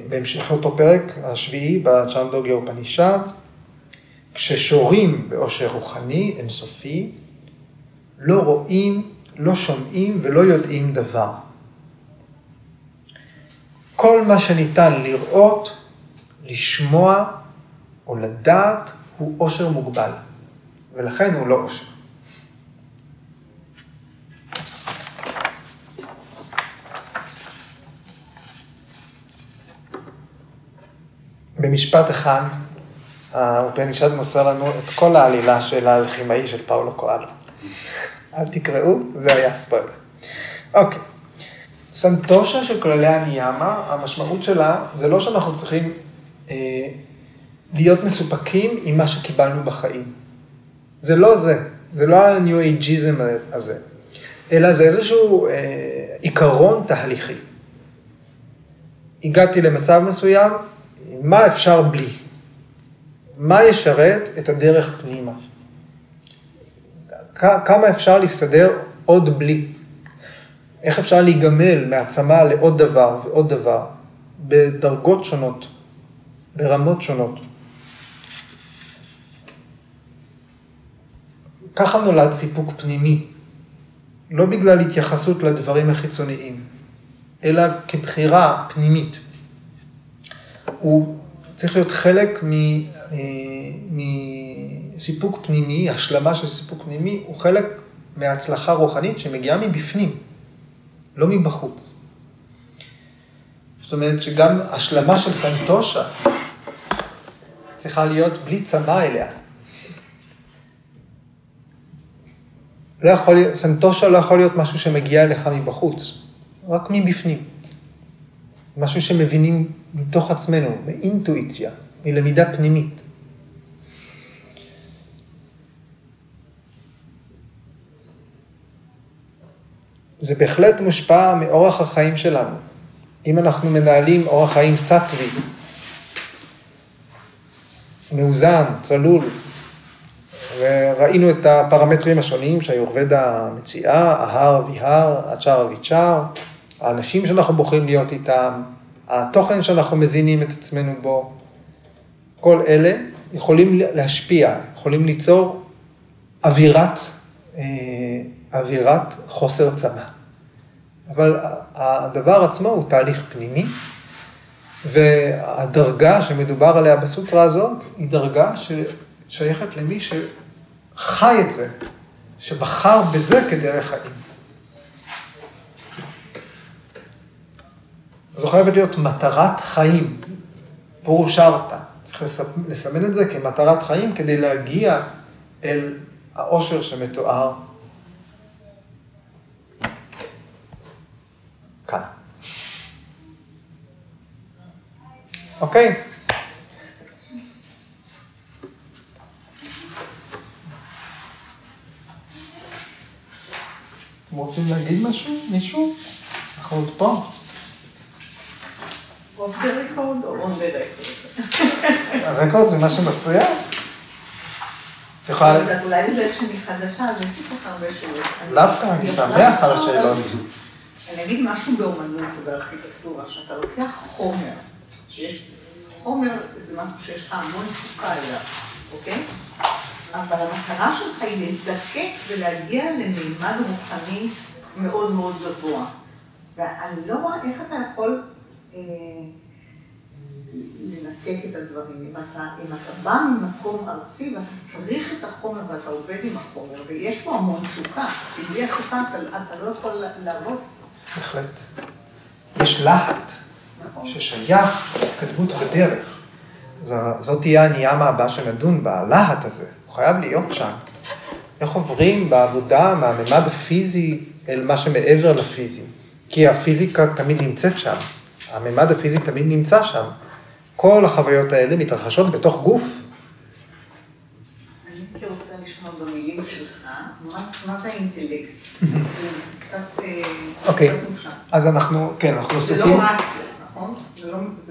בהמשך אותו פרק, השביעי, בצ'נדוגיה ופנישד, כששורים באושר רוחני אינסופי, לא רואים, לא שומעים ולא יודעים דבר. כל מה שניתן לראות, לשמוע או לדעת הוא עושר מוגבל, ולכן הוא לא עושר. במשפט אחד, האופנישד מוסר לנו את כל העלילה של האלכימאי של פאולו קואלו. אל תקראו, זה היה ספוילר. אוקיי. סנטושה של כללי הניאמה, המשמעות שלה זה לא שאנחנו צריכים אה, להיות מסופקים עם מה שקיבלנו בחיים. זה לא זה, זה לא ה-new ageism הזה, אלא זה איזשהו אה, עיקרון תהליכי. הגעתי למצב מסוים, מה אפשר בלי? מה ישרת את הדרך פנימה? כמה אפשר להסתדר עוד בלי? איך אפשר להיגמל מעצמה לעוד דבר ועוד דבר, בדרגות שונות, ברמות שונות. ככה נולד סיפוק פנימי, לא בגלל התייחסות לדברים החיצוניים, אלא כבחירה פנימית. הוא צריך להיות חלק אה, מסיפוק פנימי, השלמה של סיפוק פנימי, הוא חלק מהצלחה רוחנית שמגיעה מבפנים, לא מבחוץ. זאת אומרת שגם השלמה של סנטושה צריכה להיות בלי צמא אליה. לא יכול, סנטושה לא יכול להיות משהו שמגיע אליך מבחוץ, רק מבפנים. משהו שמבינים מתוך עצמנו, מאינטואיציה, מלמידה פנימית. זה בהחלט מושפע מאורח החיים שלנו. אם אנחנו מנהלים אורח חיים סטווי, מאוזן, צלול, וראינו את הפרמטרים השונים שהיורבדה מציעה, ההר ויהר, הצ'אר ויצ'אר, האנשים שאנחנו בוחרים להיות איתם, התוכן שאנחנו מזינים את עצמנו בו, כל אלה יכולים להשפיע, יכולים ליצור אווירת, אה, אווירת חוסר צמא. אבל הדבר עצמו הוא תהליך פנימי, והדרגה שמדובר עליה בסוטרה הזאת, היא דרגה ששייכת למי שחי את זה, שבחר בזה כדרך חיים. זו חייבת להיות מטרת חיים, פורושרתא. צריך לסמן את זה כמטרת חיים כדי להגיע אל העושר שמתואר אוקיי? אתם רוצים להגיד משהו? מישהו? אנחנו עוד פה. off the record או on the record? ה record זה מה שמפריע? את יכולה... אולי בגלל שאני חדשה, אז יש לי כל כך הרבה שאלות. דווקא, אני שמח על השאלות. אני אגיד משהו באומנות ובארכיטקטורה, שאתה לוקח חומר, שיש, חומר זה משהו שיש לך המון תשוקה אליו, אוקיי? אבל המטרה שלך היא לזקק ולהגיע למימד רוחני מאוד מאוד גבוה. ואני לא רואה איך אתה יכול אה, לנתק את הדברים. אם אתה, אם אתה בא ממקום ארצי ואתה צריך את החומר ואתה עובד עם החומר, ויש פה המון תשוקה, כי בלי התשוקה אתה, אתה לא יכול לעבוד. בהחלט. יש להט ששייך להתקדמות בדרך. זאת תהיה הניאמה הבאה שנדון בה, הלהט הזה, הוא חייב להיות שם. איך עוברים בעבודה מהממד הפיזי אל מה שמעבר לפיזי? כי הפיזיקה תמיד נמצאת שם, הממד הפיזי תמיד נמצא שם. כל החוויות האלה מתרחשות בתוך גוף. אני הייתי רוצה לשמוע במילים שלך, מה זה האינטלקט? אה, אוקיי, אז אנחנו, כן, אנחנו עסוקים... זה לא רציה, נכון?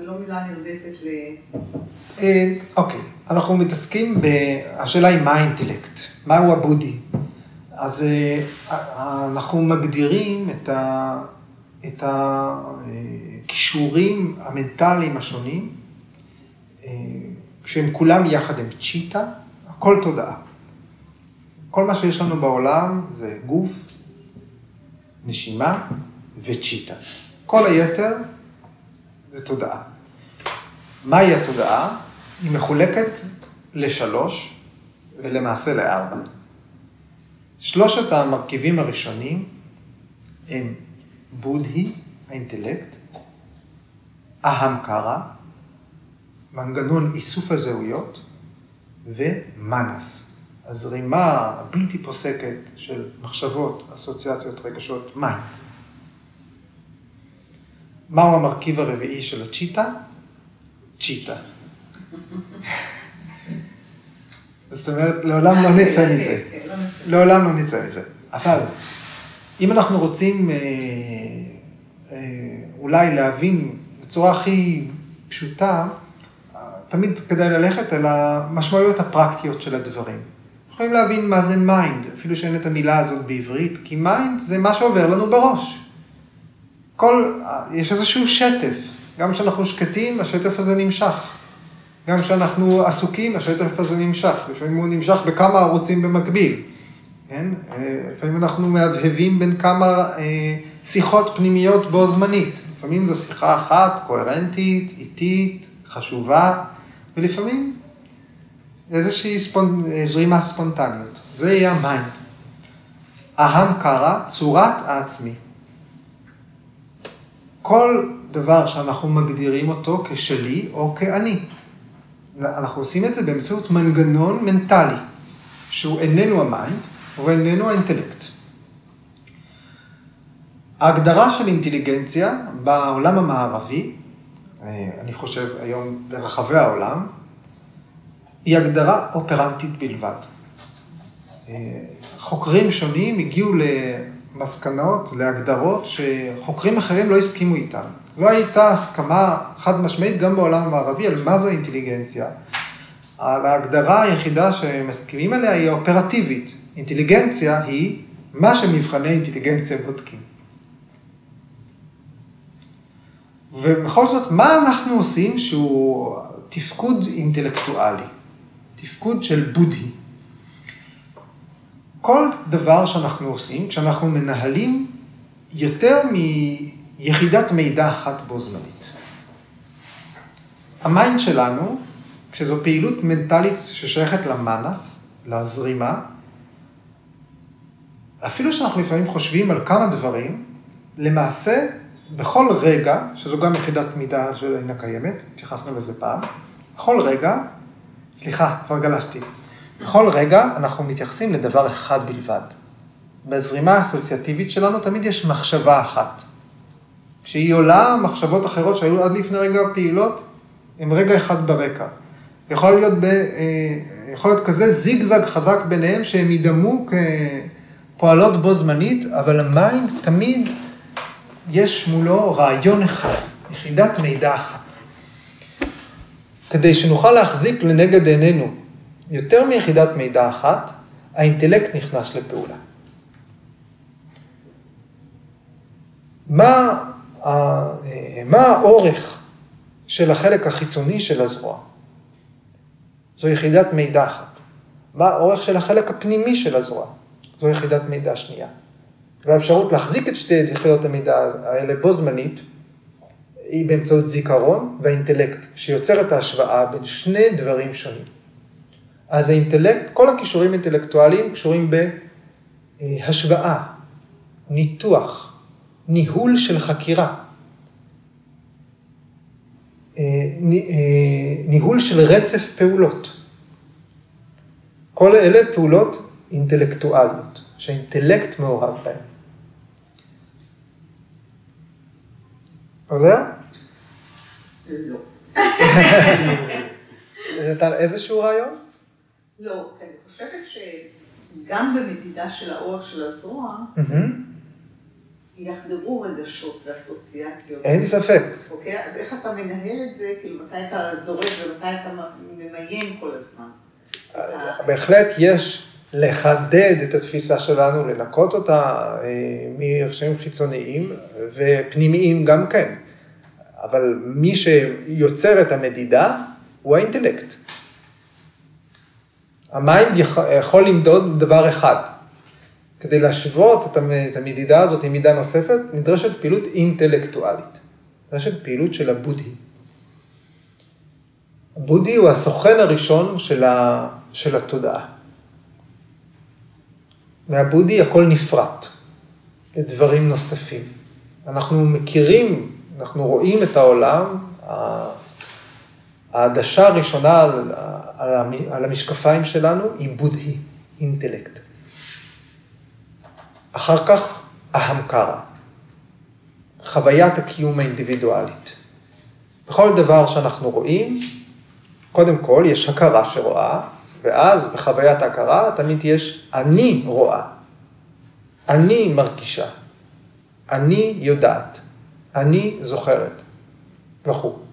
לא, מילה נרדפת ל... אה, אוקיי, אנחנו מתעסקים ב... השאלה היא מה האינטלקט, מהו הבודי. אז אה, אנחנו מגדירים את, ה... את הכישורים המנטליים השונים, כשהם כולם יחד הם צ'יטה, הכל תודעה. כל מה שיש לנו בעולם זה גוף, נשימה וצ'יטה. כל היתר זה תודעה. מהי התודעה? היא מחולקת לשלוש ולמעשה לארבע. שלושת המרכיבים הראשונים הם בודהי, האינטלקט, אהם קרא, מנגנון איסוף הזהויות, ומנס. הזרימה הבלתי פוסקת של מחשבות, אסוציאציות, רגשות, mind. מהו המרכיב הרביעי של הצ'יטה? צ'יטה. זאת אומרת, לעולם לא נצא מזה. לעולם לא נצא מזה. אבל, אם אנחנו רוצים אה, אה, אולי להבין בצורה הכי פשוטה, תמיד כדאי ללכת אל המשמעויות הפרקטיות של הדברים. יכולים להבין מה זה mind, אפילו שאין את המילה הזאת בעברית, כי mind זה מה שעובר לנו בראש. כל, יש איזשהו שטף, גם כשאנחנו שקטים, השטף הזה נמשך. גם כשאנחנו עסוקים, השטף הזה נמשך. לפעמים הוא נמשך בכמה ערוצים במקביל. כן? אה, לפעמים אנחנו מהבהבים בין כמה אה, שיחות פנימיות בו זמנית. לפעמים זו שיחה אחת, קוהרנטית, איטית, חשובה, ולפעמים איזושהי ספונ... זרימה ספונטניות. זה יהיה ה mind. אהם קרא, צורת העצמי. כל דבר שאנחנו מגדירים אותו כשלי או כאני. אנחנו עושים את זה באמצעות מנגנון מנטלי, שהוא איננו ה mind, הוא איננו האינטלקט. ההגדרה של אינטליגנציה בעולם המערבי, אה, אני חושב היום ברחבי העולם, היא הגדרה אופרנטית בלבד. אה, חוקרים שונים הגיעו למסקנות, להגדרות, שחוקרים אחרים לא הסכימו איתן. לא הייתה הסכמה חד משמעית גם בעולם המערבי על מה זו אינטליגנציה. ההגדרה היחידה שמסכימים עליה היא האופרטיבית. אינטליגנציה היא מה שמבחני אינטליגנציה בודקים. ובכל זאת, מה אנחנו עושים שהוא תפקוד אינטלקטואלי? תפקוד של בודהי. כל דבר שאנחנו עושים, כשאנחנו מנהלים יותר מיחידת מידע אחת בו זמנית. ה mind שלנו, כשזו פעילות מנטלית ששייכת למאנס, לזרימה, אפילו שאנחנו לפעמים חושבים על כמה דברים, למעשה, בכל רגע, שזו גם יחידת מידה שאינה קיימת, התייחסנו לזה פעם, בכל רגע סליחה, כבר גלשתי. בכל רגע אנחנו מתייחסים לדבר אחד בלבד. בזרימה האסוציאטיבית שלנו תמיד יש מחשבה אחת. כשהיא עולה, מחשבות אחרות שהיו עד לפני רגע פעילות, הן רגע אחד ברקע. יכול להיות, ב, אה, יכול להיות כזה זיגזג חזק ביניהם שהם ידמו כפועלות בו זמנית, אבל ה mind תמיד יש מולו רעיון אחד, יחידת מידע אחת. כדי שנוכל להחזיק לנגד עינינו יותר מיחידת מידע אחת, האינטלקט נכנס לפעולה. מה, מה האורך של החלק החיצוני של הזרוע? זו יחידת מידע אחת. מה האורך של החלק הפנימי של הזרוע? זו יחידת מידע שנייה. והאפשרות להחזיק את שתי יחידות המידע האלה בו זמנית, היא באמצעות זיכרון והאינטלקט, שיוצר את ההשוואה בין שני דברים שונים. אז האינטלקט, כל הכישורים אינטלקטואליים קשורים בהשוואה, ניתוח, ניהול של חקירה, אה, אה, ניהול של רצף פעולות. כל אלה פעולות אינטלקטואליות, שהאינטלקט מעורב בהן. עוזר? לא. נתן איזשהו רעיון? לא, כי אני חושבת שגם במדידה של האורך של הזרוע, יחדרו רגשות ואסוציאציות. אין ספק. אוקיי? אז איך אתה מנהל את זה, כאילו מתי אתה זורק ומתי אתה ממיין כל הזמן? בהחלט יש לחדד את התפיסה שלנו, לנקות אותה אה, מרשמים חיצוניים ופנימיים גם כן. אבל מי שיוצר את המדידה הוא האינטלקט. ה mind יכול למדוד דבר אחד. כדי להשוות את המדידה הזאת עם מידה נוספת, נדרשת פעילות אינטלקטואלית. נדרשת פעילות של הבודהי. הבודהי הוא הסוכן הראשון של, ה, של התודעה. מהבודהי הכל נפרט לדברים נוספים. אנחנו מכירים, אנחנו רואים את העולם העדשה הראשונה על המשקפיים שלנו היא בודהי, אינטלקט. אחר כך אהמקרה, חוויית הקיום האינדיבידואלית. בכל דבר שאנחנו רואים, קודם כל יש הכרה שרואה, ואז בחוויית ההכרה תמיד יש אני רואה, אני מרגישה, אני יודעת, אני זוכרת, וכו'.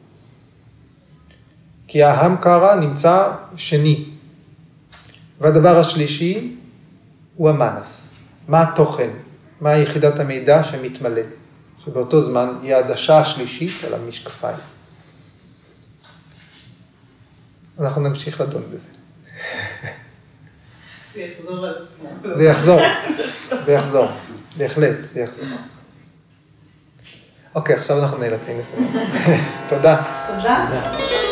כי ההמקרה נמצא שני. והדבר השלישי הוא המאנס. מה התוכן? מה יחידת המידע שמתמלא? שבאותו זמן היא העדשה השלישית על המשקפיים. אנחנו נמשיך לדון בזה. זה יחזור על עצמו. זה יחזור, זה יחזור, בהחלט, זה יחזור. אוקיי, עכשיו אנחנו נאלצים לסיים. תודה. תודה.